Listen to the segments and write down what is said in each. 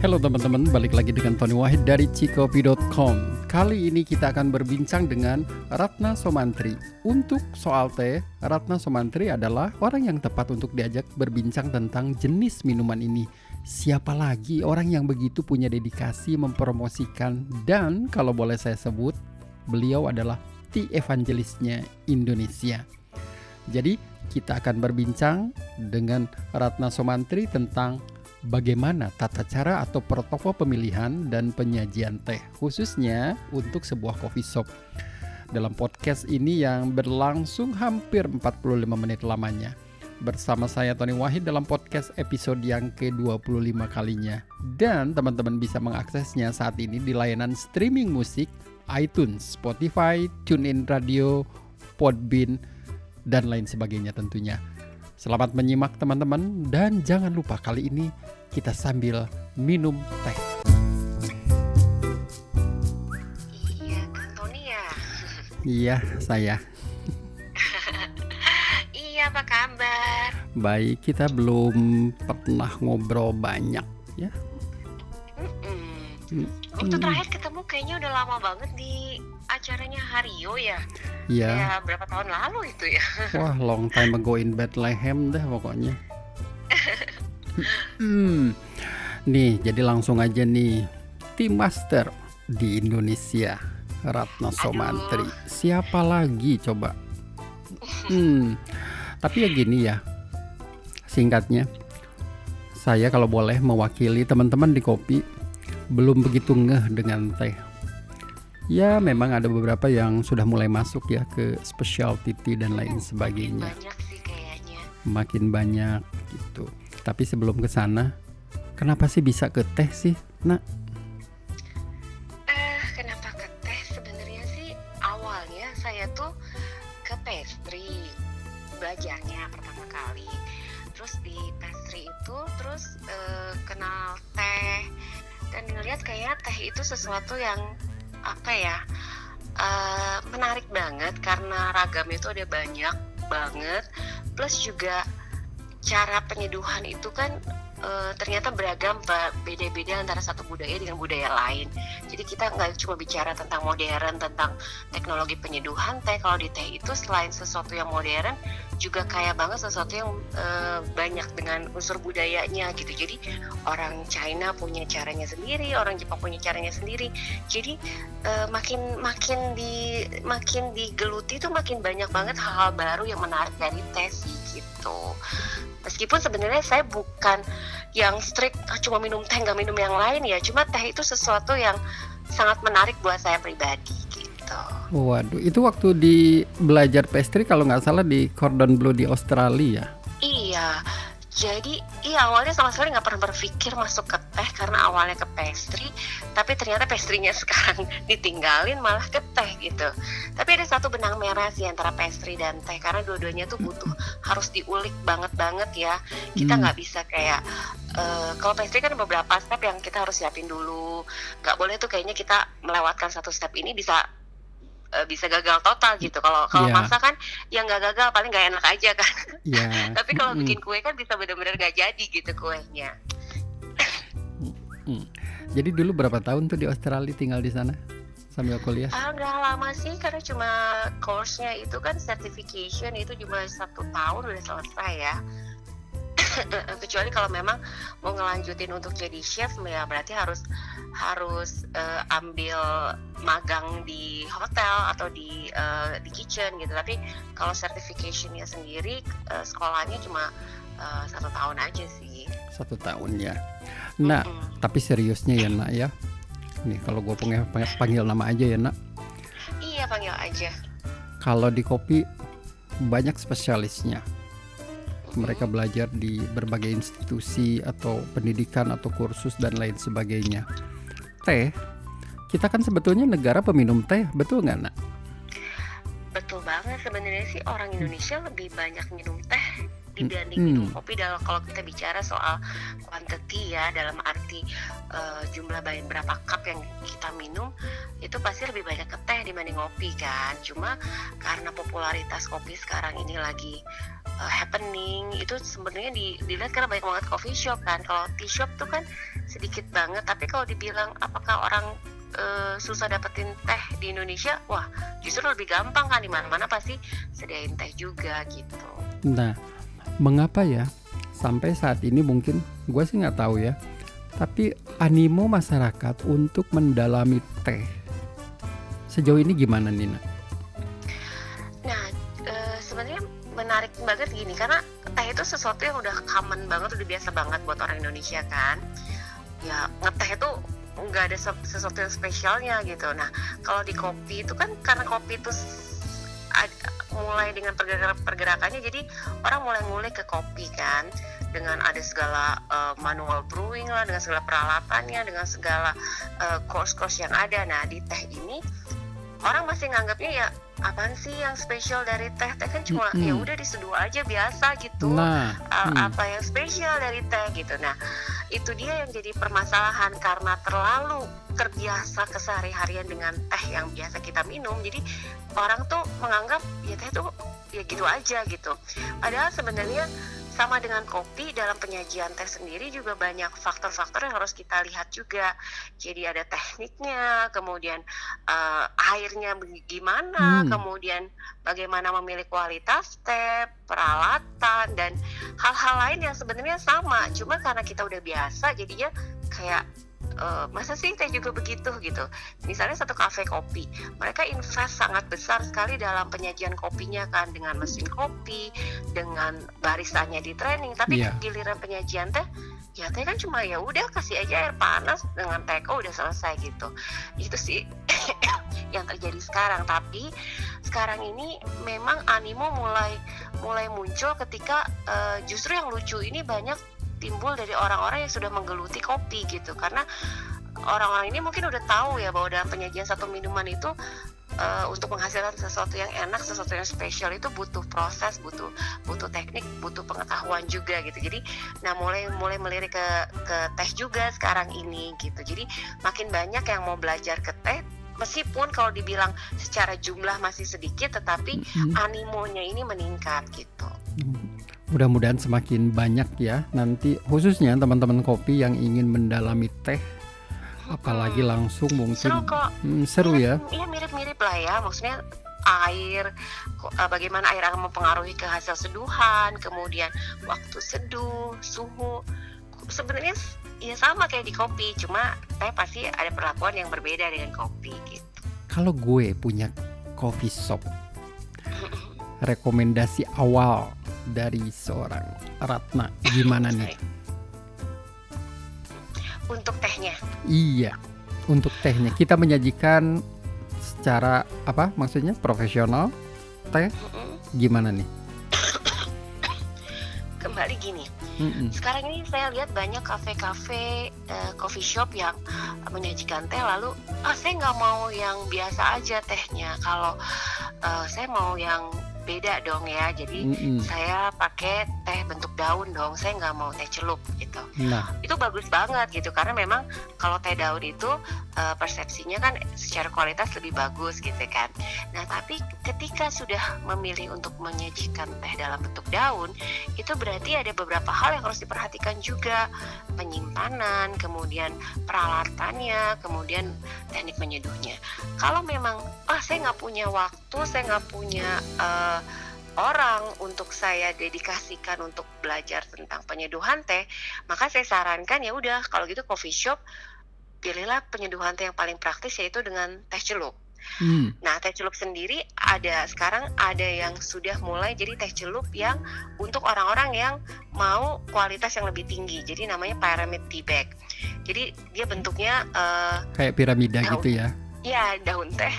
Halo teman-teman, balik lagi dengan Tony Wahid dari cikopi.com Kali ini kita akan berbincang dengan Ratna Somantri. Untuk soal teh, Ratna Somantri adalah orang yang tepat untuk diajak berbincang tentang jenis minuman ini. Siapa lagi orang yang begitu punya dedikasi mempromosikan? Dan kalau boleh saya sebut, beliau adalah tea evangelisnya Indonesia. Jadi kita akan berbincang dengan Ratna Somantri tentang bagaimana tata cara atau protokol pemilihan dan penyajian teh, khususnya untuk sebuah coffee shop. Dalam podcast ini yang berlangsung hampir 45 menit lamanya. Bersama saya Tony Wahid dalam podcast episode yang ke-25 kalinya. Dan teman-teman bisa mengaksesnya saat ini di layanan streaming musik iTunes, Spotify, TuneIn Radio, Podbean, dan lain sebagainya tentunya. Selamat menyimak teman-teman dan jangan lupa kali ini kita sambil minum teh. Iya, Kang Tony ya. Iya, saya. iya, apa kabar? Baik, kita belum pernah ngobrol banyak ya. Mm-mm. Waktu terakhir ketemu kayaknya udah lama banget di acaranya Hario ya. Iya. Ya, berapa tahun lalu itu ya. Wah, long time ago in Bethlehem deh pokoknya. Hmm. Nih, jadi langsung aja nih. Tim Master di Indonesia, Ratna Somantri. Siapa lagi coba? Hmm. Tapi ya gini ya. Singkatnya, saya kalau boleh mewakili teman-teman di kopi belum begitu ngeh dengan teh. Ya, memang ada beberapa yang sudah mulai masuk ya ke specialty tea dan lain sebagainya Banyak sih kayaknya. makin banyak gitu. Tapi sebelum ke sana, kenapa sih bisa ke teh sih? Nah, itu sesuatu yang apa ya eh, menarik banget karena ragamnya itu ada banyak banget. Plus juga cara penyeduhan itu kan eh, ternyata beragam beda-beda antara satu budaya dengan budaya lain. Jadi kita nggak cuma bicara tentang modern, tentang teknologi penyeduhan teh. Kalau di teh itu selain sesuatu yang modern, juga kaya banget sesuatu yang eh, banyak dengan unsur budayanya gitu. Jadi orang China punya caranya sendiri, orang Jepang punya caranya sendiri. Jadi eh, makin makin di makin digeluti tuh makin banyak banget hal-hal baru yang menarik dari teh sih gitu. Meskipun sebenarnya saya bukan yang strict "Ah, cuma minum teh nggak minum yang lain ya cuma teh itu sesuatu yang sangat menarik buat saya pribadi gitu waduh, itu waktu di belajar pastry kalau nggak salah di Cordon Bleu di Australia. iya jadi iya awalnya sama sekali nggak pernah berpikir masuk ke teh karena awalnya ke pastry tapi ternyata pastrinya sekarang ditinggalin malah ke teh gitu. Tapi ada satu benang merah sih antara pastry dan teh karena dua-duanya tuh butuh harus diulik banget banget ya. Kita Hmm. nggak bisa kayak eh, kalau pastry kan beberapa step yang kita harus siapin dulu. Nggak boleh tuh kayaknya kita melewatkan satu step ini bisa eh, bisa gagal total gitu kalau kalau masak kan yang nggak gagal paling nggak enak aja kan Ya. tapi kalau bikin kue kan bisa benar-benar nggak jadi gitu kuenya Mm. Jadi dulu berapa tahun tuh di Australia tinggal di sana sambil kuliah? ah nggak lama sih karena cuma course-nya itu kan certification itu cuma satu tahun udah selesai ya kecuali kalau memang mau ngelanjutin untuk jadi chef ya berarti harus harus eh, ambil magang di hotel atau di eh, di kitchen gitu tapi kalau certificationnya sendiri eh, sekolahnya cuma eh, satu tahun aja sih Satu tahun ya. Nah, Mm-mm. tapi seriusnya ya nak ya. Nih kalau gue panggil, panggil nama aja ya nak. iya panggil aja Kalau di kopi banyak spesialisnya. Mereka belajar di berbagai institusi atau pendidikan atau kursus dan lain sebagainya. Teh, kita kan sebetulnya negara peminum teh, betul nggak nak? Betul banget sebenarnya sih orang Indonesia lebih banyak minum teh dibanding minum kopi dalam kalau kita bicara soal quantity ya dalam arti eh, jumlah banyak berapa cup yang kita minum itu pasti lebih banyak ke teh dibanding kopi kan? Cuma karena popularitas kopi sekarang ini lagi eh, happening itu sebenarnya di, dilihat karena banyak banget coffee shop kan? Kalau tea shop tuh kan sedikit banget tapi kalau dibilang apakah orang eh, susah dapetin teh di Indonesia wah justru lebih gampang kan? Di mana-mana pasti sediain teh juga gitu. Nah, mengapa ya sampai saat ini mungkin gue sih nggak tahu ya, tapi animo masyarakat untuk mendalami teh sejauh ini gimana Nina? Nah, eh, sebenarnya menarik banget gini karena teh itu sesuatu yang udah common banget, udah biasa banget buat orang Indonesia kan. Ya ngeteh itu nggak ada se- sesuatu yang spesialnya gitu. Nah, kalau di kopi itu kan karena kopi itu mulai dengan pergerak- pergerakannya, jadi orang mulai ngulik ke kopi kan dengan ada segala eh, manual brewing lah, dengan segala peralatannya, dengan segala eh, course-course yang ada. Nah, di teh ini orang masih nganggapnya ya apaan sih yang spesial dari teh? Teh kan cuma Mm-mm. ya udah diseduh aja biasa gitu. Nah, A- hmm, apa yang spesial dari teh? Gitu. Nah itu dia yang jadi permasalahan karena terlalu terbiasa kesehari-harian dengan teh yang biasa kita minum. Jadi orang tuh menganggap ya teh tuh ya gitu aja gitu. Padahal sebenarnya sama dengan kopi dalam penyajian teh sendiri juga banyak faktor-faktor yang harus kita lihat juga. Jadi ada tekniknya kemudian eh, airnya gimana Hmm. kemudian bagaimana memilih kualitas teh peralatan dan hal-hal lain yang sebenarnya sama. Cuma karena kita udah biasa jadinya kayak eh, masa sih teh juga begitu gitu. Misalnya satu kafe kopi mereka invest sangat besar sekali dalam penyajian kopinya kan dengan mesin kopi dengan baristanya di training. Tapi Iya. giliran penyajian teh ya teh kan cuma ya udah kasih aja air panas dengan teko udah selesai gitu. Itu sih yang terjadi sekarang. Tapi sekarang ini memang animo mulai mulai muncul ketika eh, justru yang lucu ini banyak timbul dari orang-orang yang sudah menggeluti kopi gitu karena orang-orang ini mungkin udah tahu ya bahwa dalam penyajian satu minuman itu eh, untuk menghasilkan sesuatu yang enak, sesuatu yang spesial itu butuh proses, butuh butuh teknik, butuh pengetahuan juga gitu. Jadi, nah mulai mulai melirik ke ke teh juga sekarang ini gitu. Jadi makin banyak yang mau belajar ke teh, meskipun kalau dibilang secara jumlah masih sedikit, tetapi hmm, animonya ini meningkat gitu. mudah-mudahan semakin banyak ya nanti khususnya teman-teman kopi yang ingin mendalami teh, apalagi Hmm. langsung Seru mungkin kok. hmm, seru ya. Iya mirip-mirip lah ya, maksudnya air, eh, bagaimana air akan mempengaruhi ke hasil seduhan, kemudian waktu seduh, suhu. Sebenarnya ya sama kayak di kopi, cuma teh pasti ada perlakuan yang berbeda dengan kopi gitu. Kalau gue punya coffee shop, rekomendasi awal dari seorang Ratna gimana nih? Untuk tehnya, Iya, untuk tehnya kita menyajikan secara apa? Maksudnya profesional teh gimana nih? Mm-mm. Sekarang ini saya lihat banyak kafe-kafe, eh, coffee shop yang menyajikan teh lalu, ah saya nggak mau yang biasa aja tehnya. Kalau eh, saya mau yang beda dong ya. Jadi Mm-mm. saya pakai teh bentuk daun dong. Saya nggak mau teh celup gitu. Nah, Itu bagus banget gitu karena memang kalau teh daun itu eh, persepsinya kan secara kualitas lebih bagus gitu kan. Nah tapi ketika sudah memilih untuk menyajikan teh dalam bentuk daun, itu berarti ada beberapa hal yang harus diperhatikan juga penyimpanan, kemudian peralatannya, kemudian teknik menyeduhnya. Kalau memang ah saya nggak punya waktu, saya nggak punya orang untuk saya dedikasikan untuk belajar tentang penyeduhan teh, maka saya sarankan ya udah kalau gitu coffee shop pilihlah penyeduhan teh yang paling praktis yaitu dengan teh celup. hmm, Nah, teh celup sendiri ada sekarang ada yang sudah mulai jadi teh celup yang untuk orang-orang yang mau kualitas yang lebih tinggi. Jadi namanya pyramid tea bag. Jadi dia bentuknya eh, kayak piramida Daun. gitu ya. ya daun teh.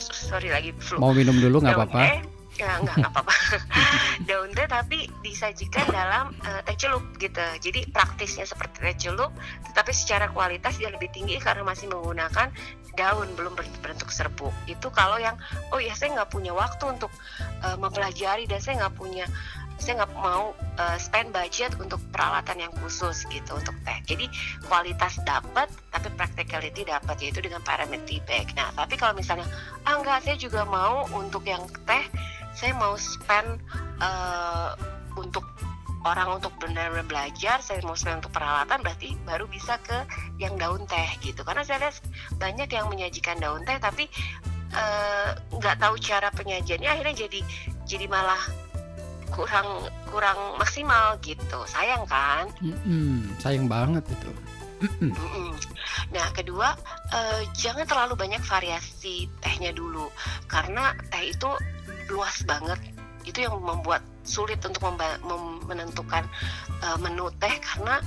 Sorry lagi flu. Mau minum dulu nggak apa-apa? teh, ya, nggak apa-apa. daun teh tapi disajikan dalam eh, teh celup gitu. Jadi praktisnya seperti teh celup, tetapi secara kualitas dia lebih tinggi karena masih menggunakan daun belum ber- berbentuk serbuk. Itu kalau yang oh ya saya nggak punya waktu untuk eh, mempelajari dan saya nggak punya saya nggak mau uh, spend budget untuk peralatan yang khusus gitu untuk teh. Jadi kualitas dapat, tapi practicality dapat yaitu dengan pyramid tea bag. Nah, tapi kalau misalnya ah enggak, saya juga mau untuk yang teh, saya mau spend uh, untuk orang untuk benar-benar belajar, saya mau spend untuk peralatan, berarti baru bisa ke yang daun teh gitu. Karena saya lihat banyak yang menyajikan daun teh, tapi eh, nggak uh, tahu cara penyajiannya, akhirnya jadi jadi malah kurang kurang maksimal gitu. Sayang kan? Mm-mm, sayang banget itu. Nah, kedua, uh, jangan terlalu banyak variasi tehnya dulu, karena teh itu luas banget. Itu yang membuat sulit untuk menentukan uh, menu teh karena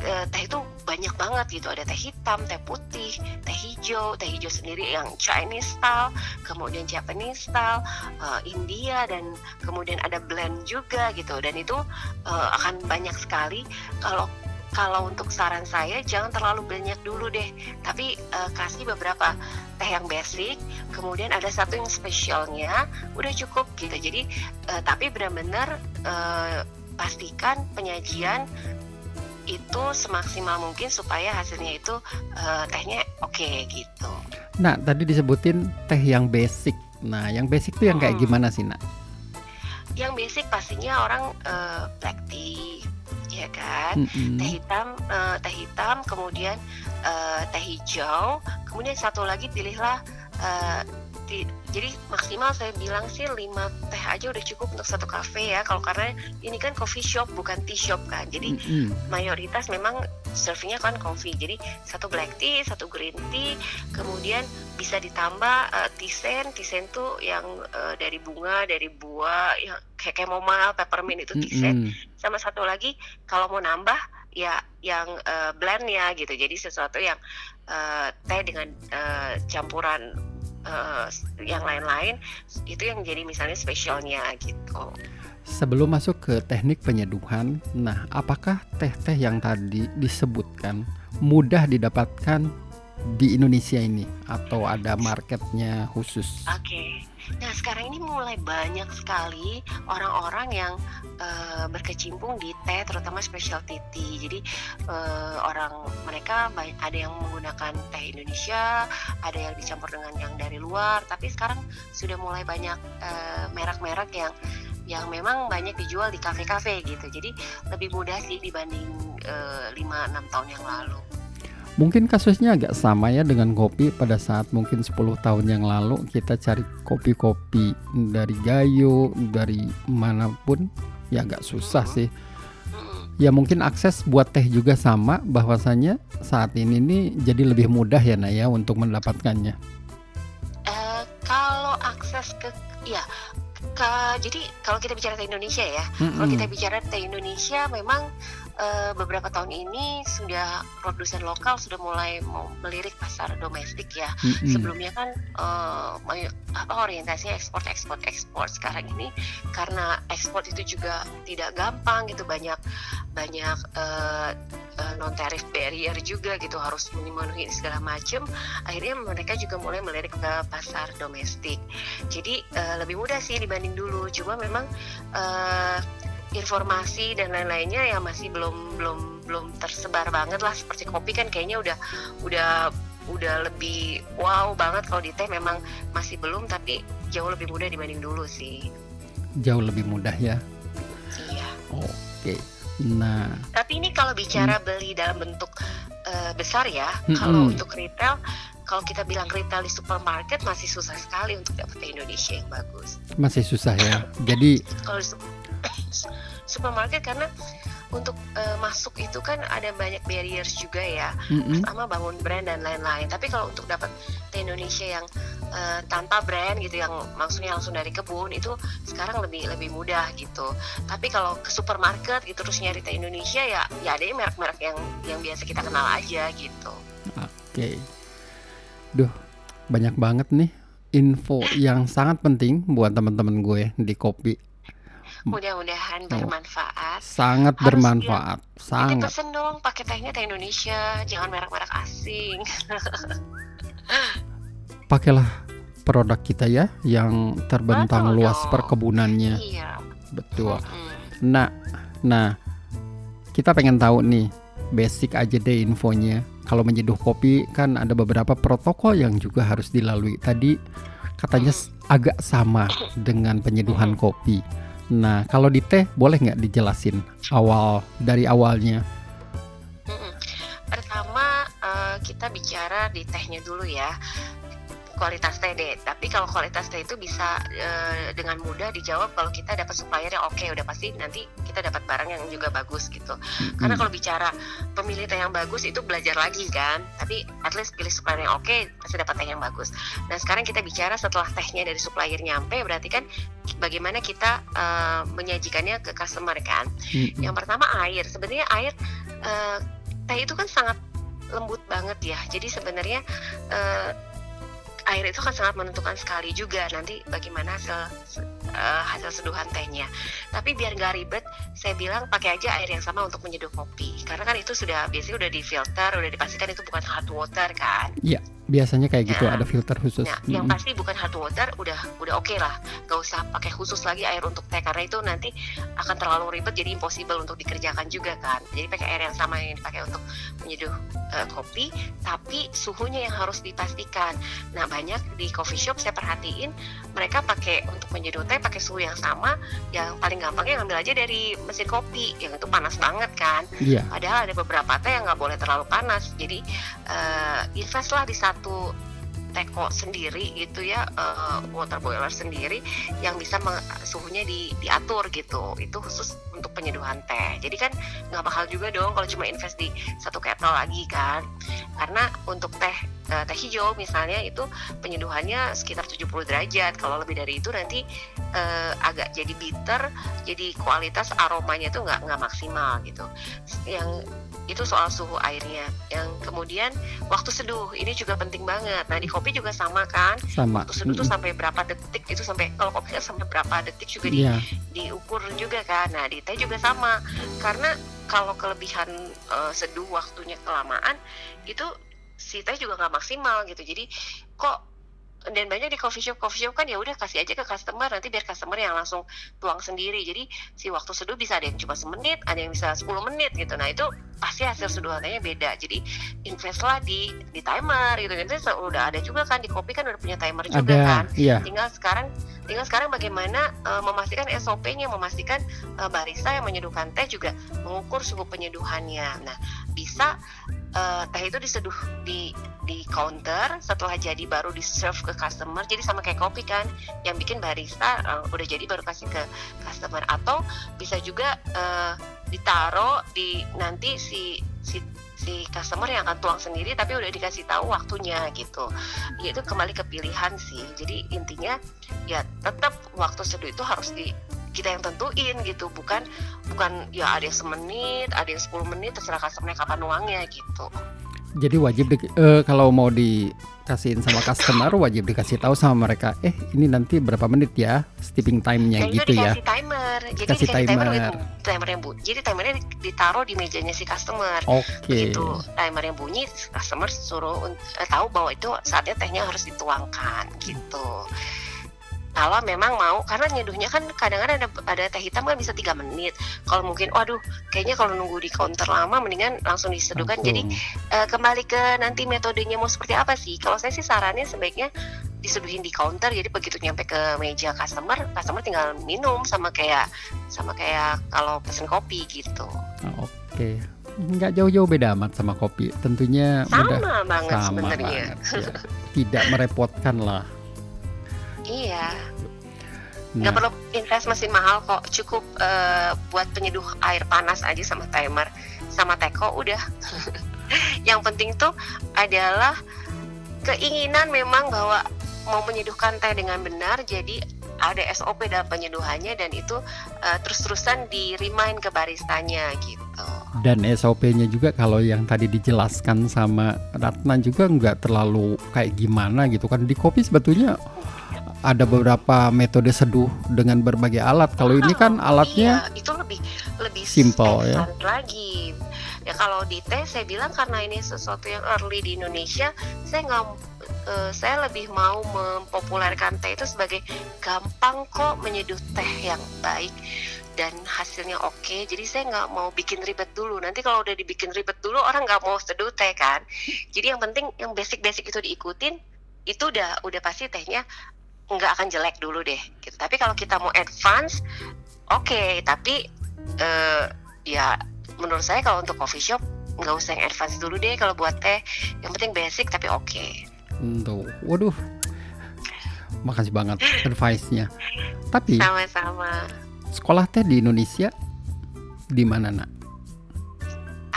uh, teh itu banyak banget gitu. Ada teh hitam, teh putih, teh hijau, teh hijau sendiri yang Chinese style, kemudian Japanese style, uh, India dan kemudian ada blend juga gitu. Dan itu uh, akan banyak sekali. Kalau kalau untuk saran saya jangan terlalu banyak dulu deh. Tapi uh, kasih beberapa teh yang basic kemudian ada satu yang spesialnya udah cukup gitu. Jadi uh, tapi benar-benar uh, pastikan penyajian itu semaksimal mungkin supaya hasilnya itu uh, tehnya oke okay, gitu. Nah tadi disebutin teh yang basic. Nah yang basic tuh yang kayak hmm. gimana sih nak? Yang basic pastinya orang uh, black tea, ya kan mm-hmm. teh hitam uh, teh hitam kemudian uh, teh hijau kemudian satu lagi pilihlah uh, di, jadi maksimal saya bilang sih lima teh aja udah cukup untuk satu kafe ya. Kalau karena ini kan coffee shop bukan tea shop kan. Jadi mm-hmm. mayoritas memang servingnya kan coffee. Jadi satu black tea satu green tea kemudian bisa ditambah uh, tisen tisen tuh yang uh, dari bunga dari buah yang kayak chamomile peppermint itu tisen mm-hmm. sama satu lagi kalau mau nambah ya yang uh, blend ya gitu. Jadi sesuatu yang uh, teh dengan uh, campuran uh, yang lain-lain itu yang jadi misalnya spesialnya gitu. Sebelum masuk ke teknik penyeduhan, nah apakah teh-teh yang tadi disebutkan mudah didapatkan di Indonesia ini atau ada marketnya khusus? Oke, okay. Nah sekarang ini mulai banyak sekali orang-orang yang uh, berkecimpung di teh, terutama specialty tea. Jadi uh, orang mereka ada yang menggunakan teh Indonesia, ada yang dicampur dengan yang dari luar. Tapi sekarang sudah mulai banyak uh, merek-merek yang yang memang banyak dijual di kafe-kafe gitu. Jadi lebih mudah sih dibanding 5-6 tahun yang lalu. Mungkin kasusnya agak sama ya dengan kopi pada saat mungkin 10 tahun yang lalu kita cari kopi-kopi dari Gayo, dari mana pun ya agak susah sih. Ya mungkin akses buat teh juga sama bahwasanya saat ini nih jadi lebih mudah ya Naya untuk mendapatkannya. Uh, kalau akses ke ya ke, jadi kalau kita bicara teh Indonesia ya, mm -hmm. kalau kita bicara teh Indonesia memang uh, beberapa tahun ini sudah produsen lokal sudah mulai mau melirik pasar domestik ya. Mm-hmm. Sebelumnya kan uh, apa orientasinya ekspor ekspor ekspor. Sekarang ini karena ekspor itu juga tidak gampang gitu banyak banyak uh, uh, non tarif barrier juga gitu harus memenuhi segala macam. Akhirnya mereka juga mulai melirik ke pasar domestik. Jadi uh, lebih mudah sih dibanding dulu. Cuma memang uh, informasi dan lain-lainnya ya masih belum belum belum tersebar banget lah seperti kopi kan kayaknya udah udah udah lebih wow banget kalau di teh. Memang masih belum tapi jauh lebih mudah dibanding dulu sih. Jauh lebih mudah ya? Iya. Oke. Nah. Tapi ini kalau bicara hmm. beli dalam bentuk uh, besar ya hmm, kalau hmm. untuk retail kalau kita bilang retail di supermarket masih susah sekali untuk dapat Indonesia yang bagus. Masih susah ya? Jadi kalau supermarket karena untuk uh, masuk itu kan ada banyak barriers juga ya. Mm-hmm. pertama bangun brand dan lain-lain. Tapi kalau untuk dapat teh Indonesia yang uh, tanpa brand gitu yang maksudnya langsung dari kebun itu sekarang lebih lebih mudah gitu. Tapi kalau ke supermarket gitu terus nyari teh Indonesia ya ya ada merek-merek yang yang biasa kita kenal aja gitu. Oke. Okay. duh banyak banget nih info yang sangat penting buat teman-teman gue di kopi Mudah-mudahan bermanfaat. Sangat Harus bermanfaat. Bilang, sangat. Pesen dong pakai tehnya teh Indonesia, jangan merek-merek asing. Pakailah produk kita ya yang terbentang Betul luas dong. perkebunannya. Iya. betul. Mm-mm. Nah, nah kita pengen tahu nih basic aja deh infonya. Kalau menyeduh kopi kan ada beberapa protokol yang juga harus dilalui. Tadi katanya agak sama dengan penyeduhan kopi. Nah, kalau di teh boleh nggak dijelasin awal dari awalnya? Pertama eh, kita bicara di tehnya dulu ya kualitas teh deh. Tapi kalau kualitas teh itu bisa eh, dengan mudah dijawab kalau kita dapat supplier yang oke, udah pasti nanti kita dapat barang yang juga bagus gitu. Karena Mm-mm. kalau bicara pemilih teh yang bagus itu belajar lagi kan. Tapi at least pilih supplier yang oke pasti dapat teh yang bagus. Nah sekarang kita bicara setelah tehnya dari supplier nyampe berarti kan bagaimana kita eh, menyajikannya ke customer kan. Mm-mm. Yang pertama air. Sebenarnya air eh, teh itu kan sangat lembut banget ya. Jadi sebenarnya eh, air itu kan sangat menentukan sekali juga nanti bagaimana hasil eh, hasil seduhan tehnya. Tapi biar nggak ribet, saya bilang pakai aja air yang sama untuk menyeduh kopi. Karena kan itu sudah biasanya udah difilter, udah dipastikan itu bukan hard water kan. Biasanya kayak gitu Nah, ada filter khusus. Nah, yang Mm-mm. pasti bukan hard water udah udah oke lah. Gak usah pakai khusus lagi air untuk teh karena itu nanti akan terlalu ribet jadi impossible untuk dikerjakan juga kan. Jadi pakai air yang sama yang dipakai untuk menyeduh eh, kopi, tapi suhunya yang harus dipastikan. Nah, banyak di coffee shop saya perhatiin mereka pakai untuk menyeduh teh pakai suhu yang sama. Yang paling gampangnya ngambil aja dari mesin kopi yang itu panas banget kan. Iya. Padahal ada beberapa teh yang nggak boleh terlalu panas. Jadi eh, invest lah di satu teko sendiri gitu ya, eh, water boiler sendiri yang bisa suhunya di, diatur gitu. Itu khusus untuk penyeduhan teh. Jadi kan nggak mahal juga dong kalau cuma invest di satu kettle lagi kan. Karena untuk teh eh, teh hijau misalnya itu penyeduhannya sekitar 70 derajat. Kalau lebih dari itu nanti eh, agak jadi bitter, jadi kualitas aromanya itu nggak nggak maksimal gitu. Yang itu soal suhu airnya. Yang kemudian waktu seduh ini juga penting banget. Nah di kopi juga sama kan. Sama. Waktu seduh tuh Mm-mm. sampai berapa detik itu sampai kalau kopi kan sampai berapa detik juga di, Iya. diukur juga kan. Nah di teh juga sama. Karena kalau kelebihan eh, seduh waktunya kelamaan itu si teh juga nggak maksimal gitu. Jadi kok dan banyak di coffee shop coffee shop kan ya udah kasih aja ke customer nanti biar customer yang langsung tuang sendiri jadi si waktu seduh bisa ada yang cuma semenit ada yang bisa 10 menit gitu nah itu pasti hasil seduhannya beda. Jadi invest lah di di timer gitu nanti udah ada juga kan di kopi kan udah punya timer juga kan. Ada. Iya. tinggal sekarang tinggal sekarang bagaimana eh, memastikan SOP-nya memastikan eh, barista yang menyeduhkan teh juga mengukur suhu penyeduhannya. Nah bisa eh, teh itu diseduh di di counter setelah jadi baru di serve ke customer jadi sama kayak kopi kan. Yang bikin barista eh, udah jadi baru kasih ke customer. Atau bisa juga eh, ditaruh di nanti si si si customer yang akan tuang sendiri tapi udah dikasih tahu waktunya gitu ya itu kembali ke pilihan sih jadi intinya ya tetap waktu seduh itu harus di kita yang tentuin gitu bukan bukan ya ada yang semenit ada yang 10 menit terserah customer kapan nuangnya gitu Jadi wajib di- eh, kalau mau dikasihin sama customer wajib dikasih tahu sama mereka. Eh ini nanti berapa menit ya steeping time-nya gitu ya. dikasih timer jadi Kasih dikasih timer, timer. yang bu- timer yang bunyi jadi timernya di- ditaruh di mejanya si customer Oke. begitu timer yang bunyi customer suruh eh, tahu bahwa itu saatnya tehnya harus dituangkan gitu kalau memang mau karena nyeduhnya kan kadang-kadang ada ada teh hitam kan bisa tiga menit kalau mungkin waduh kayaknya kalau nunggu di counter lama mendingan langsung diseduhkan jadi eh, kembali ke nanti metodenya mau seperti apa sih kalau saya sih sarannya sebaiknya diseduhin di counter jadi begitu nyampe ke meja customer customer tinggal minum sama kayak sama kayak kalau pesen kopi gitu Oh, Oke. Nggak jauh-jauh beda amat sama kopi. Tentunya mudah sama banget sama sebenarnya banget. ya. Tidak merepotkan lah. Iya. Nah, perlu invest mesin mahal kok. Cukup eh, buat penyeduh air panas aja sama timer sama teko udah. Yang penting tuh adalah keinginan memang bahwa mau menyeduhkan teh dengan benar jadi ada SOP dalam penyeduhannya dan itu eh, terus-terusan di remind ke baristanya gitu. Dan SOP-nya juga kalau yang tadi dijelaskan sama Ratna juga nggak terlalu kayak gimana gitu kan. Di kopi sebetulnya ada beberapa metode seduh dengan berbagai alat. Kalau ini kan alatnya Iya, itu lebih lebih simple, ya. advance lagi. Ya kalau di teh saya bilang karena ini sesuatu yang early di Indonesia, saya nggak eh, saya lebih mau mempopulerkan teh itu sebagai gampang kok menyeduh teh yang baik dan hasilnya oke jadi saya nggak mau bikin ribet dulu nanti kalau udah dibikin ribet dulu orang nggak mau seduh teh kan jadi yang penting yang basic-basic itu diikutin itu udah udah pasti tehnya nggak akan jelek dulu deh gitu. tapi kalau kita mau advance oke tapi eh, ya menurut saya kalau untuk coffee shop nggak usah yang advance dulu deh kalau buat teh yang penting basic tapi oke Tuh, waduh. Makasih banget advice-nya. Tapi sama-sama sekolah teh di Indonesia di mana nak?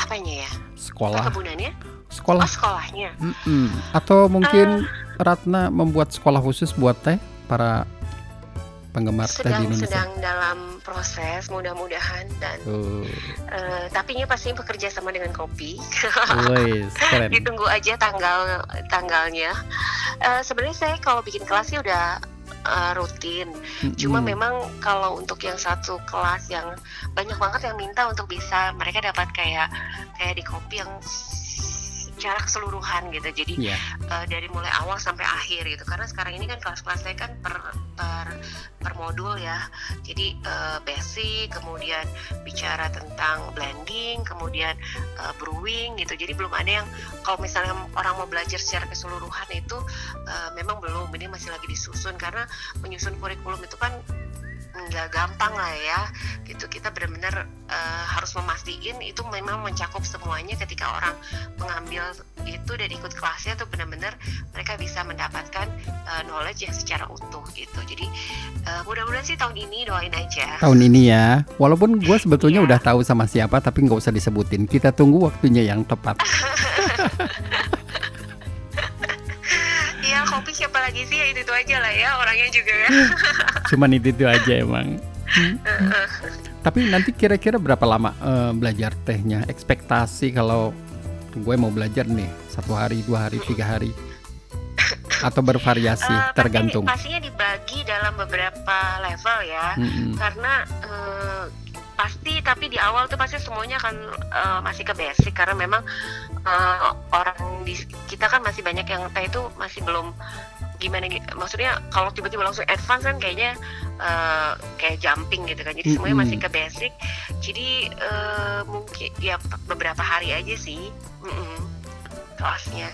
apanya ya Sekolah, kebunannya sekolah. oh sekolahnya Mm-mm. Atau mungkin Ratna membuat sekolah khusus buat teh para penggemar teh di sedang Indonesia. sedang dalam proses mudah-mudahan dan Tuh, eh, tapinya pasti bekerja sama dengan kopi wes, keren. ditunggu aja tanggal tanggalnya Eh, sebenarnya saya kalau bikin kelas sih udah eh, rutin cuma Mm-mm. memang kalau untuk yang satu kelas yang banyak banget yang minta untuk bisa mereka dapat kayak kayak di kopi yang secara keseluruhan gitu. Jadi Iya. eh, dari mulai awal sampai akhir gitu. Karena sekarang ini kan kelas-kelasnya kan per per per modul ya. Jadi eh, basic kemudian bicara tentang blending kemudian eh, brewing gitu. Jadi belum ada yang kalau misalnya orang mau belajar secara keseluruhan itu eh, memang belum. Ini masih lagi disusun. Karena menyusun kurikulum itu kan nggak gampang lah ya gitu kita benar-benar eh, harus memastikan itu memang mencakup semuanya ketika orang mengambil itu dan ikut kelasnya tuh benar-benar mereka bisa mendapatkan eh, knowledge yang secara utuh gitu jadi eh, mudah-mudahan sih tahun ini doain aja Tahun ini ya, walaupun gue sebetulnya Iya. udah tahu sama siapa, tapi nggak usah disebutin. Kita tunggu waktunya yang tepat. Siapa lagi sih ya itu, itu aja lah ya orangnya juga ya Cuman itu itu aja emang. Hmm. Tapi nanti kira-kira berapa lama eh, belajar tehnya? Ekspektasi kalau gue mau belajar nih satu hari, dua hari, tiga hari, atau bervariasi pasti- tergantung. pastinya dibagi dalam beberapa level ya Mm-mm. karena eh, pasti tapi di awal tuh pasti semuanya akan eh, masih ke basic karena memang eh, orang di kita kan masih banyak yang teh itu masih belum gimana gi- maksudnya kalau tiba-tiba langsung advance kan kayaknya eh, kayak jumping gitu kan jadi semuanya Mm-mm. masih ke basic jadi eh, mungkin ya beberapa hari aja sih mm-mm, kelasnya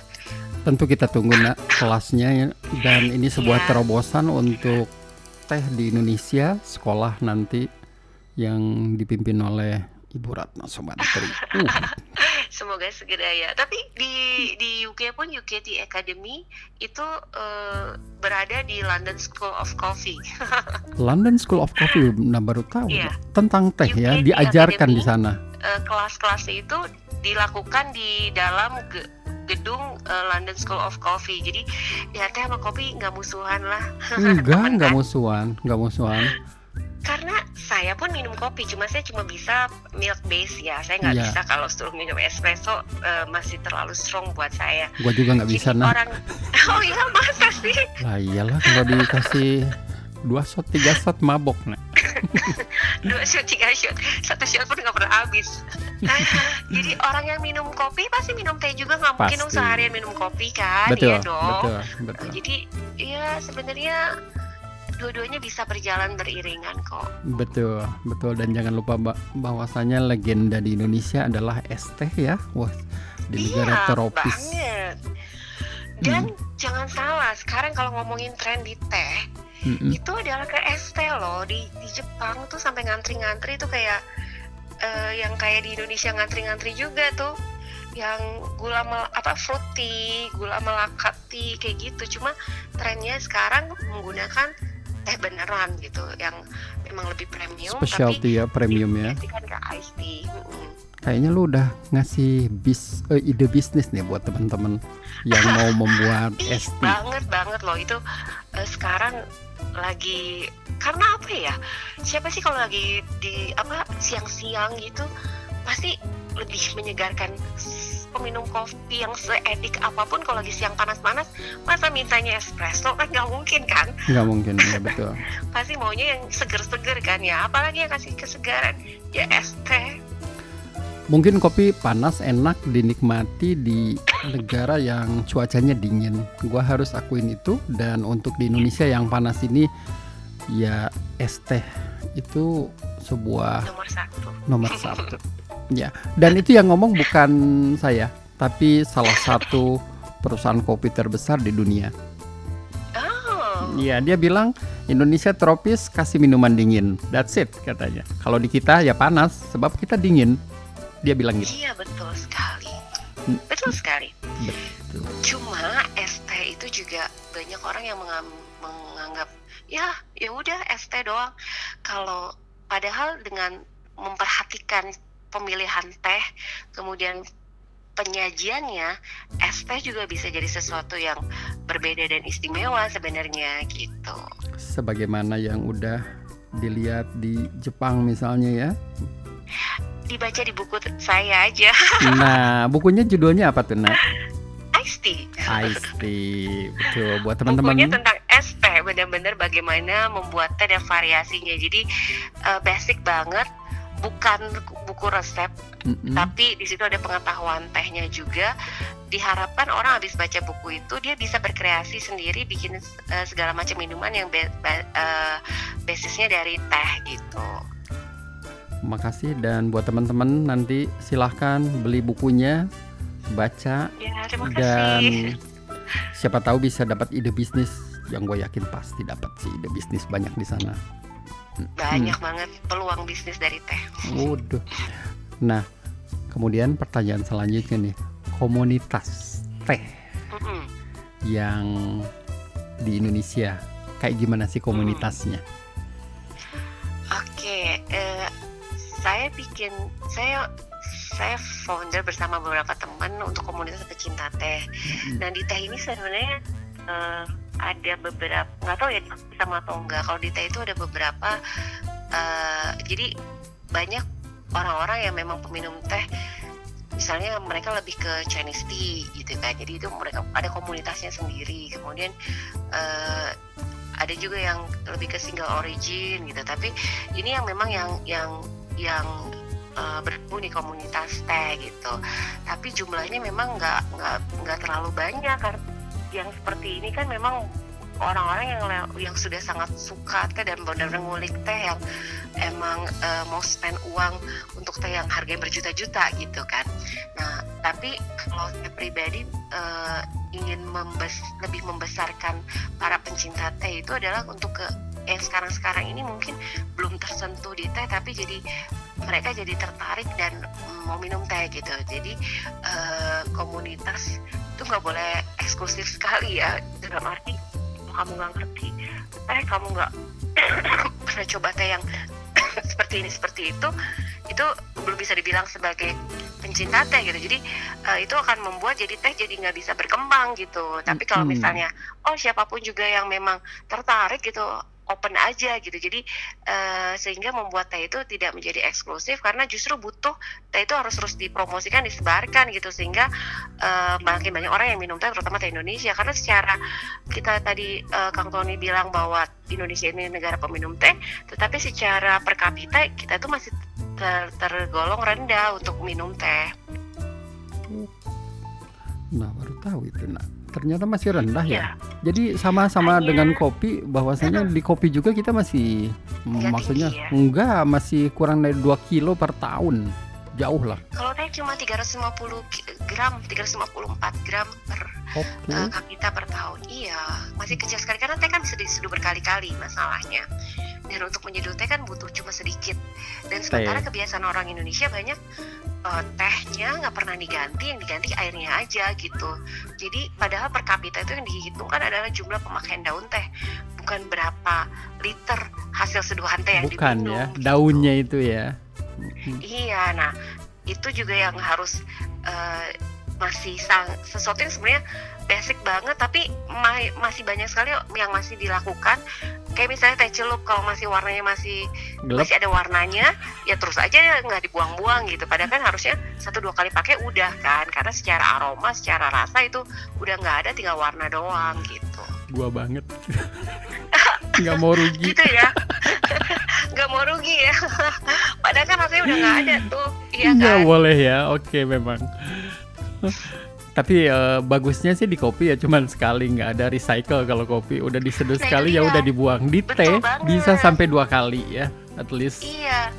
Tentu kita tunggu nak kelasnya ya. dan ini sebuah Iya. terobosan untuk teh di Indonesia sekolah nanti yang dipimpin oleh Ibu Ratna Somantri. Uh, Semoga segera ya. Tapi di di UK pun UKT Academy itu eh, berada di London School of Coffee. London School of Coffee, nah baru tahu Iya. tentang teh ya, UKT diajarkan di Academy. sana. Eh, Kelas-kelasnya itu dilakukan di dalam ge- gedung eh, London School of Coffee. Jadi ya teh sama kopi nggak musuhan lah. Enggak, kan? musuhan, enggak musuhan. Karena saya pun minum kopi, cuma saya cuma bisa milk base ya. Saya nggak Iya. bisa kalau suruh minum espresso eh, masih terlalu strong buat saya. Gua juga nggak bisa nah. orang, oh iya masa sih? Lah iyalah kalau dikasih dua shot, tiga shot mabok nah. dua shot tiga shot satu shot pun nggak pernah habis jadi orang yang minum kopi pasti minum teh juga nggak mungkin dong seharian minum kopi kan Betul, iya dong betul, betul. jadi ya sebenarnya dua-duanya bisa berjalan beriringan kok Betul, betul dan jangan lupa ba- bahwasanya legenda di Indonesia adalah es teh ya. Wah, di negara iya tropis. banget dan jangan salah sekarang kalau ngomongin tren di teh Mm-mm. itu adalah ke es teh loh di di Jepang tuh sampai ngantri-ngantri tuh kayak eh, yang kayak di Indonesia ngantri-ngantri juga tuh yang gula mel, apa fruity, gula melakati kayak gitu. Cuma trennya sekarang menggunakan teh beneran gitu yang memang lebih premium Specialty ya, premium ya. tapi kan ke iced tea. Mm-mm. Kayaknya lu udah ngasih bis eh, ide bisnis nih buat teman-teman yang mau membuat es banget banget loh itu eh, sekarang lagi karena apa ya siapa sih kalau lagi di apa siang-siang gitu pasti lebih menyegarkan peminum kopi yang seedik apa pun kalau lagi siang panas-panas masa mintanya espresso kan nggak mungkin kan Nggak mungkin ya betul. pasti maunya yang seger-seger kan ya apalagi yang kasih kesegaran ya es teh Mungkin kopi panas enak dinikmati di negara yang cuacanya dingin. Gua harus akuin itu dan untuk di Indonesia yang panas ini ya es teh itu sebuah nomor satu nomor satu. Ya, dan itu yang ngomong bukan saya, tapi salah satu perusahaan kopi terbesar di dunia. oh Iya, dia bilang Indonesia tropis kasih minuman dingin. That's it katanya. Kalau di kita ya panas sebab kita dingin. Dia bilang gitu. iya betul sekali Hmm. betul sekali Betul. cuma ST itu juga banyak orang yang mengam- menganggap ya ya udah ST doang kalau padahal dengan memperhatikan pemilihan teh kemudian penyajiannya ST juga bisa jadi sesuatu yang berbeda dan istimewa sebenarnya gitu Sebagaimana yang udah dilihat di Jepang misalnya ya. dibaca di buku saya aja Nah, bukunya judulnya apa tuh, Nak? Ice tea Ice tea. Betul. Buat bukunya teman-teman tentang es teh benar-benar bagaimana membuat teh dan variasinya jadi eh, basic banget bukan buku resep Mm-mm. tapi di situ ada pengetahuan tehnya juga diharapkan orang habis baca buku itu dia bisa berkreasi sendiri bikin eh, segala macam minuman yang be- ba- eh, basisnya dari teh gitu Makasih dan buat teman-teman nanti silahkan beli bukunya, baca ya terima dan kasih siapa tahu bisa dapat ide bisnis yang gue yakin pasti dapat sih ide bisnis banyak di sana. Banyak banget peluang bisnis dari teh Waduh. Nah, kemudian pertanyaan selanjutnya nih, komunitas teh Mm-mm. yang di Indonesia kayak gimana sih komunitasnya? Oke, eh, saya bikin saya saya founder bersama beberapa teman untuk komunitas pecinta teh. Nah di teh ini sebenarnya eh, ada beberapa nggak tahu ya sama atau enggak. Kalau di itu ada beberapa eh, jadi banyak orang-orang yang memang peminum teh. Misalnya mereka lebih ke Chinese tea gitu kan. Jadi itu mereka ada komunitasnya sendiri. Kemudian eh, ada juga yang lebih ke single origin gitu. Tapi ini yang memang yang yang yang uh, bergabung di komunitas teh gitu. Tapi jumlahnya memang nggak nggak nggak terlalu banyak. karena yang seperti ini kan memang orang-orang yang yang sudah sangat suka teh dan benar-benar ngulik teh yang emang uh, mau spend uang untuk teh yang harganya berjuta-juta gitu kan. Nah tapi kalau saya pribadi uh, ingin membes- lebih membesarkan para pencinta teh itu adalah untuk ke yang sekarang-sekarang ini mungkin belum tersentuh di teh tapi jadi mereka jadi tertarik dan mau minum teh gitu. Jadi eh, komunitas itu nggak boleh eksklusif sekali ya. Dalam arti kamu nggak ngerti teh kamu nggak pernah coba teh yang seperti ini seperti itu itu belum bisa dibilang sebagai pencinta teh gitu. Jadi eh, itu akan membuat jadi teh jadi nggak bisa berkembang gitu. Tapi kalau Mm-mm. misalnya oh siapa pun juga yang memang tertarik gitu open aja gitu. Jadi eh, sehingga membuat teh itu tidak menjadi eksklusif karena justru butuh teh itu harus terus dipromosikan disebarkan gitu. Sehingga eh, makin banyak orang yang minum teh terutama teh Indonesia. Karena secara kita tadi eh, Kang Tony bilang bahwa Indonesia ini negara peminum teh tetapi secara per kapita kita tuh masih ter- tergolong rendah untuk minum teh. Nah, baru tahu itu, Nak. Ternyata masih rendah ya. ya Jadi sama-sama Hanya- dengan kopi bahwasanya di kopi juga kita masih Nggak maksudnya tinggi ya? enggak masih kurang dari 2 kilo per tahun. Jauh lah. kalau teh cuma 350 ki- gram 354 gram per Oke. eh, kapita per tahun. Iya, masih kecil sekali karena teh kan bisa diseduh berkali-kali masalahnya. Dan untuk menyeduh teh kan butuh cuma sedikit. Dan sementara kebiasaan orang Indonesia banyak eh, tehnya nggak pernah diganti, yang diganti airnya aja gitu. Jadi padahal per kapita itu yang dihitungkan adalah jumlah pemakaian daun teh, bukan berapa liter hasil seduhan teh yang Bukan diminum. ya, gitu. daunnya itu ya. Iya, nah itu juga yang harus eh, masih sesuatu yang sebenarnya basic banget, tapi ma- masih banyak sekali yang masih dilakukan. Kayak misalnya teh celup, kalau masih warnanya masih Gelap. masih ada warnanya, ya terus aja nggak dibuang-buang gitu. Padahal kan harusnya satu dua kali pakai udah kan, karena secara aroma, secara rasa itu udah nggak ada, tinggal warna doang gitu. Gua banget. Nggak mau rugi. Gitu ya, nggak mau rugi ya. Padahal kan rasanya udah nggak ada tuh, iya Nggak kan? boleh ya. Oke, memang. Tapi uh, bagusnya sih di kopi ya cuman sekali nggak ada recycle kalau kopi udah diseduh Nah, sekali itu ya udah dibuang. Di Betul teh banget. bisa sampai dua kali ya at least. Iya.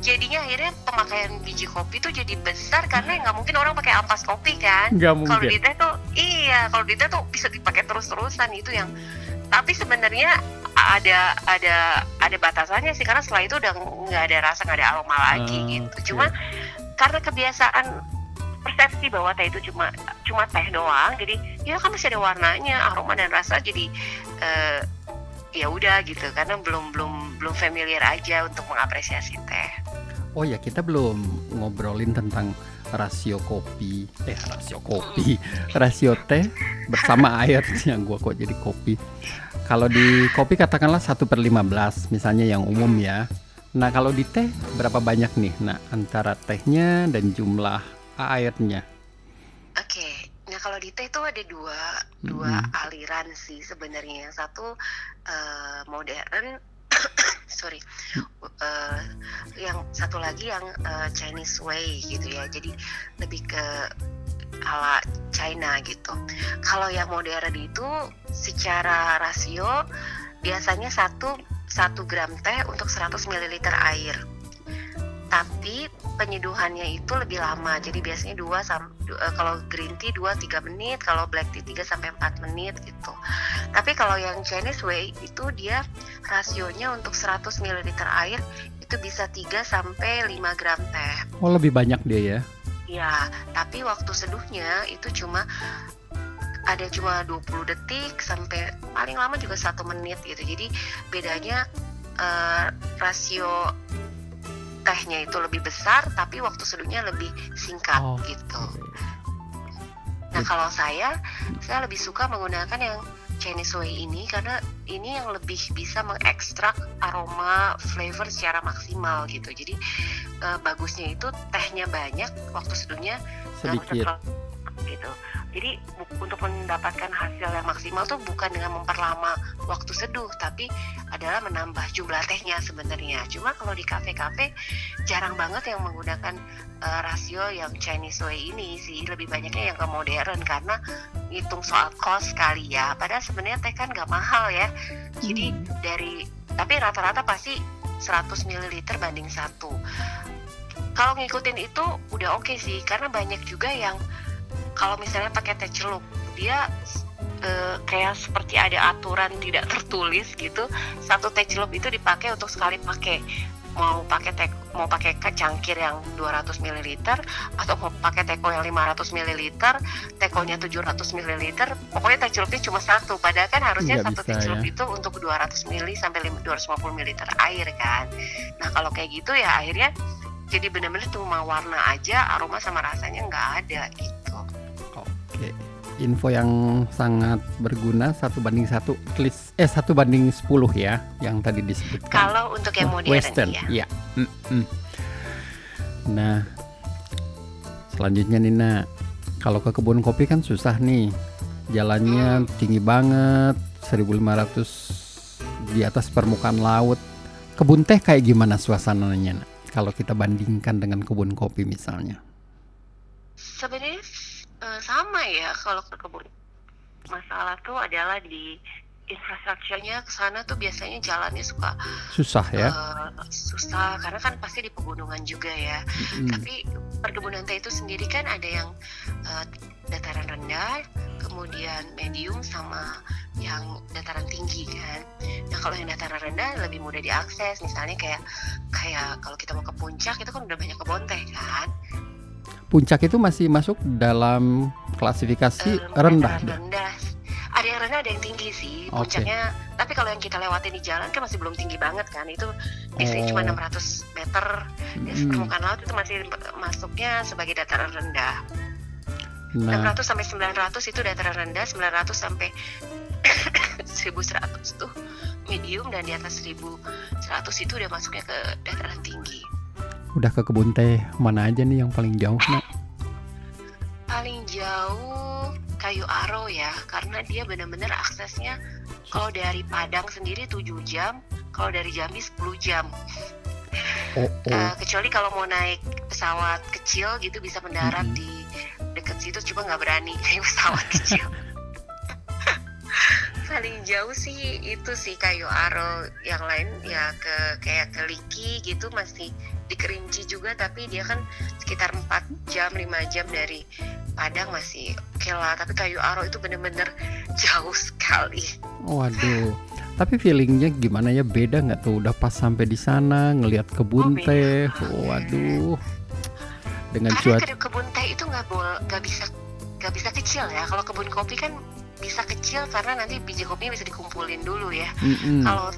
Jadinya akhirnya pemakaian biji kopi tuh jadi besar karena nggak mungkin orang pakai ampas kopi kan. Nggak Kalau mungkin. di teh tuh iya, kalau di teh tuh bisa dipakai terus-terusan itu yang tapi sebenarnya ada ada ada batasannya sih karena setelah itu udah nggak ada rasa nggak ada aroma lagi Ah, gitu. Cuma karena kebiasaan persepsi bahwa teh itu cuma cuma teh doang, jadi ya kan masih ada warnanya, aroma dan rasa jadi eh, ya udah gitu karena belum belum belum familiar aja untuk mengapresiasi teh. Oh ya kita belum ngobrolin tentang rasio kopi, eh rasio kopi, rasio teh bersama air yang gua kok jadi kopi. Kalau di kopi katakanlah 1 per 15 misalnya yang umum ya. Nah kalau di teh berapa banyak nih? Nah antara tehnya dan jumlah airnya. Oke, nah kalau di teh itu ada dua dua aliran sih sebenarnya. Yang satu eh, modern, sorry, Eh, yang satu lagi yang eh, Chinese way gitu ya. Jadi lebih ke ala China gitu. Kalau yang modern itu secara rasio biasanya satu satu gram teh untuk 100 ml air. Tapi penyeduhannya itu lebih lama. Jadi biasanya 2 sam eh, kalau green tea 2 3 menit, kalau black tea 3 sampai 4 menit gitu. Tapi kalau yang Chinese way itu dia rasionya untuk 100 ml air itu bisa 3 sampai 5 gram teh. Oh lebih banyak dia ya. Ya, tapi waktu seduhnya itu cuma ada cuma 20 detik sampai paling lama juga satu menit gitu. Jadi bedanya eh, rasio tehnya itu lebih besar, tapi waktu seduhnya lebih singkat Oh, gitu. Nah kalau saya, saya lebih suka menggunakan yang Chinese way ini karena ini yang lebih bisa mengekstrak aroma flavor secara maksimal gitu. Jadi eh, bagusnya itu tehnya banyak, waktu seduhnya nggak Sedikit. gitu. Jadi untuk mendapatkan hasil yang maksimal tuh bukan dengan memperlama waktu seduh, tapi adalah menambah jumlah tehnya sebenarnya. Cuma kalau di kafe-kafe jarang banget yang menggunakan eh, rasio yang Chinese way ini sih, lebih banyaknya yang ke modern karena ngitung soal cost kali ya. Padahal sebenarnya teh kan nggak mahal ya. Jadi Hmm. dari tapi rata-rata pasti 100 ml banding satu. Kalau ngikutin itu udah oke sih karena banyak juga yang kalau misalnya pakai teh celup dia eh, kayak seperti ada aturan tidak tertulis gitu satu teh celup itu dipakai untuk sekali pakai. Mau pakai teh mau pakai cangkir yang 200 ml atau mau pakai teko yang 500 ml tekonya 700 ml pokoknya teh celupnya cuma satu. Padahal kan harusnya Nggak satu bisa, teh celup ya. itu untuk 200 ml sampai 250 ml air kan. Nah kalau kayak gitu ya akhirnya jadi benar-benar cuma warna aja aroma sama rasanya nggak ada gitu info yang sangat berguna satu banding satu, at least eh satu banding 10 ya, yang tadi disebutkan. kalau untuk yang Oh, modern Western, ya ya. Mm-mm. Nah, selanjutnya Nina, kalau ke kebun kopi kan susah nih, jalannya tinggi banget, 1.500 di atas permukaan laut. Kebun teh kayak gimana suasananya? Nak? Kalau kita bandingkan dengan kebun kopi misalnya. sebenarnya eh, sama ya kalau ke kebun. Masalah tuh adalah di infrastrukturnya ke sana tuh biasanya jalannya suka Susah ya. eh, susah karena kan pasti di pegunungan juga ya. Mm. tapi perkebunan teh itu sendiri kan ada yang eh, dataran rendah kemudian medium sama yang dataran tinggi kan. Nah kalau yang dataran rendah lebih mudah diakses. Misalnya kayak kayak kalau kita mau ke puncak itu kan udah banyak kebun teh kan Puncak itu masih masuk dalam klasifikasi Eh, rendah. rendah ada yang rendah ada yang tinggi sih Oke. puncaknya tapi kalau yang kita lewatin di jalan kan masih belum tinggi banget kan itu biasanya cuma Oh. 600 meter di Mm. permukaan laut itu masih masuknya sebagai dataran rendah Nah, 600 sampai 900 itu dataran rendah 900 sampai 1100 tuh medium dan di atas 1100 itu udah masuknya ke dataran tinggi udah ke kebun teh mana aja nih yang paling jauh, Nak? paling jauh kayu aro ya karena dia benar-benar aksesnya kalau dari Padang sendiri 7 jam kalau dari Jambi 10 jam Oh, oh. Eh, kecuali kalau mau naik pesawat kecil gitu bisa mendarat Mhm. di deket situ cuma nggak berani naik pesawat kecil paling jauh sih itu sih kayu aro yang lain ya ke kayak ke Liki gitu masih di Kerinci juga tapi dia kan sekitar 4 jam 5 jam dari Padang masih oke lah tapi kayu aro itu bener-bener jauh sekali Waduh. Tapi feelingnya gimana ya? Beda nggak tuh? Udah pas sampai di sana ngelihat kebun Oh, teh. Waduh. Dengan cuaca. ke kebun teh itu nggak boleh nggak bisa nggak bisa kecil ya kalau kebun kopi kan bisa kecil karena nanti biji kopinya bisa dikumpulin dulu ya Mm-mm. kalau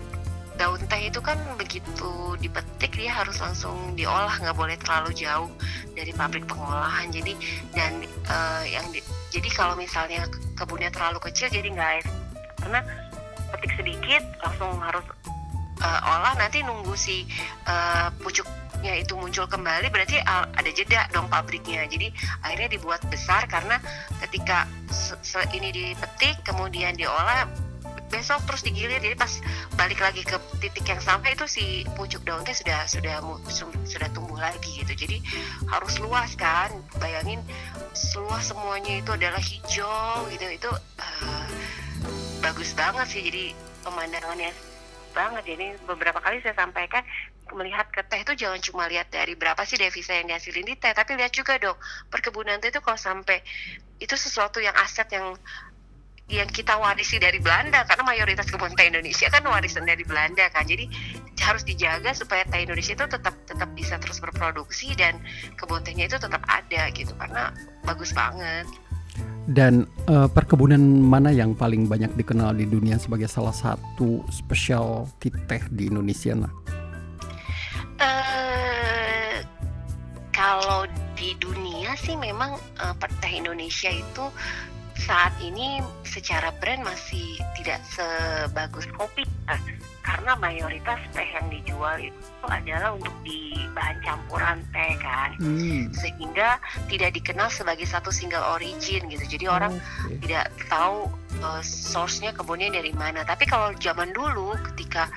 daun teh itu kan begitu dipetik dia harus langsung diolah nggak boleh terlalu jauh dari pabrik pengolahan. Jadi dan eh, yang di- jadi kalau misalnya kebunnya terlalu kecil jadi nggak karena petik sedikit langsung harus eh, olah. Nanti nunggu si eh, pucuknya itu muncul kembali berarti ada jeda dong pabriknya. Jadi akhirnya dibuat besar karena ketika ini dipetik kemudian diolah besok terus digilir. Jadi pas balik lagi ke titik yang sama itu si pucuk daun teh sudah sudah sudah tumbuh lagi gitu. Jadi harus luas kan. Bayangin seluas semuanya itu adalah hijau gitu. Itu eh, bagus banget sih. Jadi pemandangannya banget. Jadi beberapa kali saya sampaikan melihat ke teh itu jangan cuma lihat dari berapa sih devisa yang dihasilin di teh tapi lihat juga dong perkebunan teh itu kalau sampai itu sesuatu yang aset yang yang kita warisi dari Belanda karena mayoritas kebun teh Indonesia kan warisan dari Belanda kan jadi harus dijaga supaya teh Indonesia itu tetap tetap bisa terus berproduksi dan kebun tehnya itu tetap ada gitu karena bagus banget Dan eh, perkebunan mana yang paling banyak dikenal di dunia sebagai salah satu specialty teh di Indonesia? Nah, eh kalau di dunia sih memang per- teh Indonesia itu saat ini secara brand masih tidak sebagus kopi ya. karena mayoritas teh yang dijual itu adalah untuk di bahan campuran teh kan Hmm, sehingga tidak dikenal sebagai satu single origin gitu jadi orang oke. tidak tahu uh, source-nya kebunnya dari mana. Tapi kalau zaman dulu ketika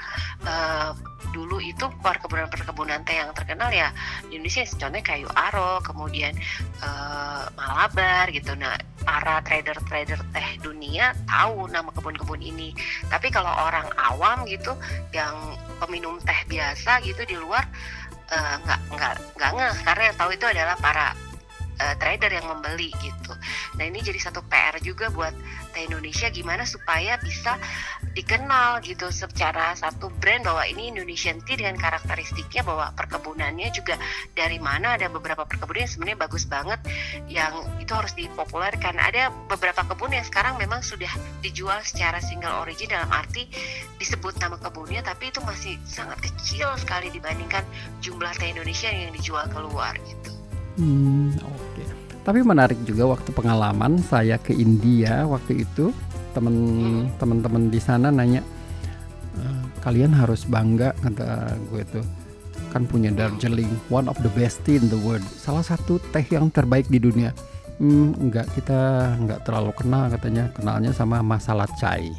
uh, dulu itu perkebunan-perkebunan teh yang terkenal ya di Indonesia contohnya kayu aro, kemudian uh, Malabar gitu. Nah, para trader-trader teh dunia tahu nama kebun-kebun ini. Tapi kalau orang awam gitu yang peminum teh biasa gitu di luar uh, nggak nggak nggak ngeh karena yang tahu itu adalah para uh, trader yang membeli gitu. Nah ini jadi satu PR juga buat teh Indonesia gimana supaya bisa dikenal gitu secara satu brand bahwa ini Indonesian tea dengan karakteristiknya bahwa perkebunannya juga dari mana ada beberapa perkebunan yang sebenarnya bagus banget yang itu harus dipopulerkan. Ada beberapa kebun yang sekarang memang sudah dijual secara single origin dalam arti disebut nama kebunnya tapi itu masih sangat kecil sekali dibandingkan jumlah teh Indonesia yang dijual keluar gitu. Hmm, oke. Tapi menarik juga waktu pengalaman saya ke India waktu itu temen teman-teman di sana nanya "Eh, kalian harus bangga kata gue tuh. Kan punya Darjeeling one of the best tea in the world salah satu teh yang terbaik di dunia. Hmm, enggak kita nggak terlalu kenal katanya. Kenalnya sama masalah chai.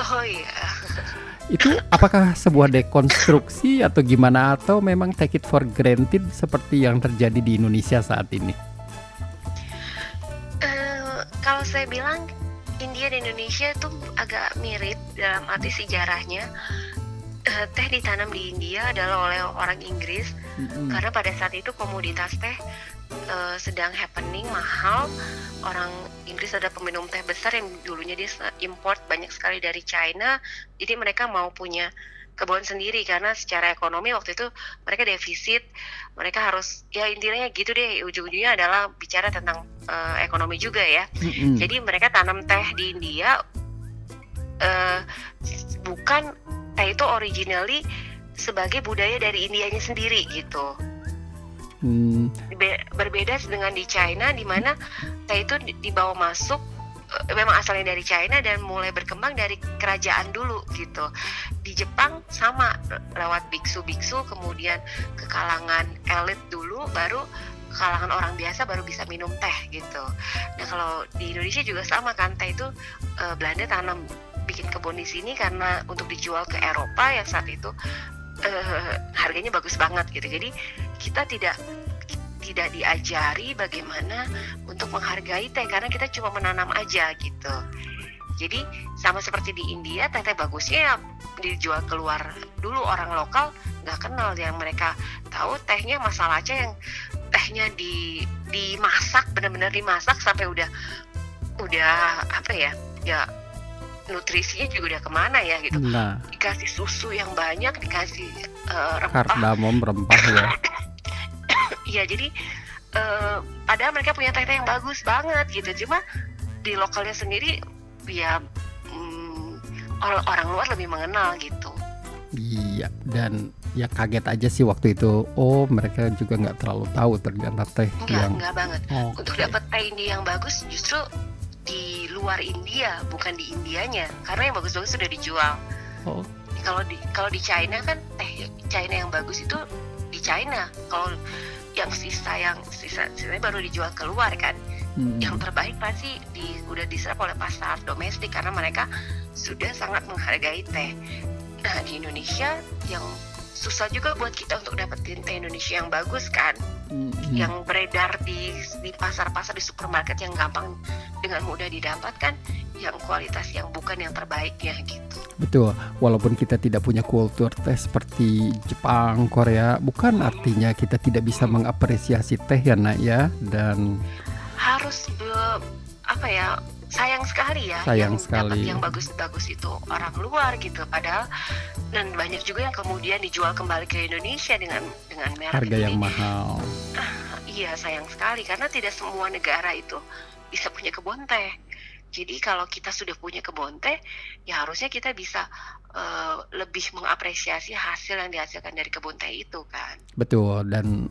Oh iya. Itu apakah sebuah dekonstruksi atau gimana atau memang take it for granted seperti yang terjadi di Indonesia saat ini Eh, kalau saya bilang India dan Indonesia itu agak mirip dalam arti sejarahnya. Eh, teh ditanam di India adalah oleh orang Inggris Mm-mm. karena pada saat itu komoditas teh eh, sedang happening mahal. Orang Inggris ada peminum teh besar yang dulunya dia import banyak sekali dari China. Jadi mereka mau punya kebun sendiri karena secara ekonomi waktu itu mereka defisit. Mereka harus ya intinya gitu deh ujung-ujungnya adalah bicara tentang eh, ekonomi juga ya. Jadi mereka tanam teh di India eh bukan teh itu originally sebagai budaya dari Indianya sendiri gitu. Hmm, Be- berbeda dengan di China di mana teh itu di- dibawa masuk eh, memang asalnya dari China dan mulai berkembang dari kerajaan dulu gitu. Di Jepang sama lewat biksu-biksu kemudian ke kalangan elit dulu baru kalangan orang biasa baru bisa minum teh gitu. Nah kalau di Indonesia juga sama kan teh itu eh, Belanda tanam bikin kebun di sini karena untuk dijual ke Eropa yang saat itu eh, harganya bagus banget gitu. Jadi kita tidak tidak diajari bagaimana untuk menghargai teh karena kita cuma menanam aja gitu. Jadi sama seperti di India teh-teh bagusnya ya dijual keluar dulu orang lokal nggak kenal yang mereka tahu tehnya masalah aja yang tehnya di dimasak benar-benar dimasak sampai udah udah apa ya ya nutrisinya juga udah ke mana ya gitu. Nah, dikasih susu yang banyak dikasih eh, rempah. Kardamom rempah ya. Iya jadi eh, padahal mereka punya teh-teh yang bagus banget gitu. Cuma di lokalnya sendiri ya mm, orang orang luar lebih mengenal gitu. Iya, dan ya kaget aja sih waktu itu. Oh, mereka juga nggak terlalu tahu ternyata teh enggak yang enggak banget. Oh, untuk dapat teh ini yang bagus justru di luar India bukan di Indianya. Karena yang bagus-bagus sudah dijual. Oh. kalau di kalau di China kan teh China yang bagus itu di China. Kalau yang sisa yang sisa sisanya baru dijual keluar kan. Hmm, yang terbaik pasti di, udah diserap oleh pasar domestik. Karena mereka sudah sangat menghargai teh. Nah di Indonesia yang susah juga buat kita untuk dapetin teh Indonesia yang bagus kan, hmm, hmm. yang beredar di di pasar-pasar di supermarket yang gampang dengan mudah didapatkan, yang kualitas yang bukan yang terbaiknya gitu. Betul, walaupun kita tidak punya kultur teh seperti Jepang, Korea, bukan artinya kita tidak bisa mengapresiasi teh ya nak ya dan Harus be- apa ya sayang sekali ya Sayang yang sekali. yang bagus-bagus itu orang luar gitu padahal dan banyak juga yang kemudian dijual kembali ke Indonesia dengan dengan merek harga itu. yang mahal. iya sayang sekali karena tidak semua negara itu bisa punya kebun teh jadi kalau kita sudah punya kebun teh ya harusnya kita bisa eh, lebih mengapresiasi hasil yang dihasilkan dari kebun teh itu kan Betul dan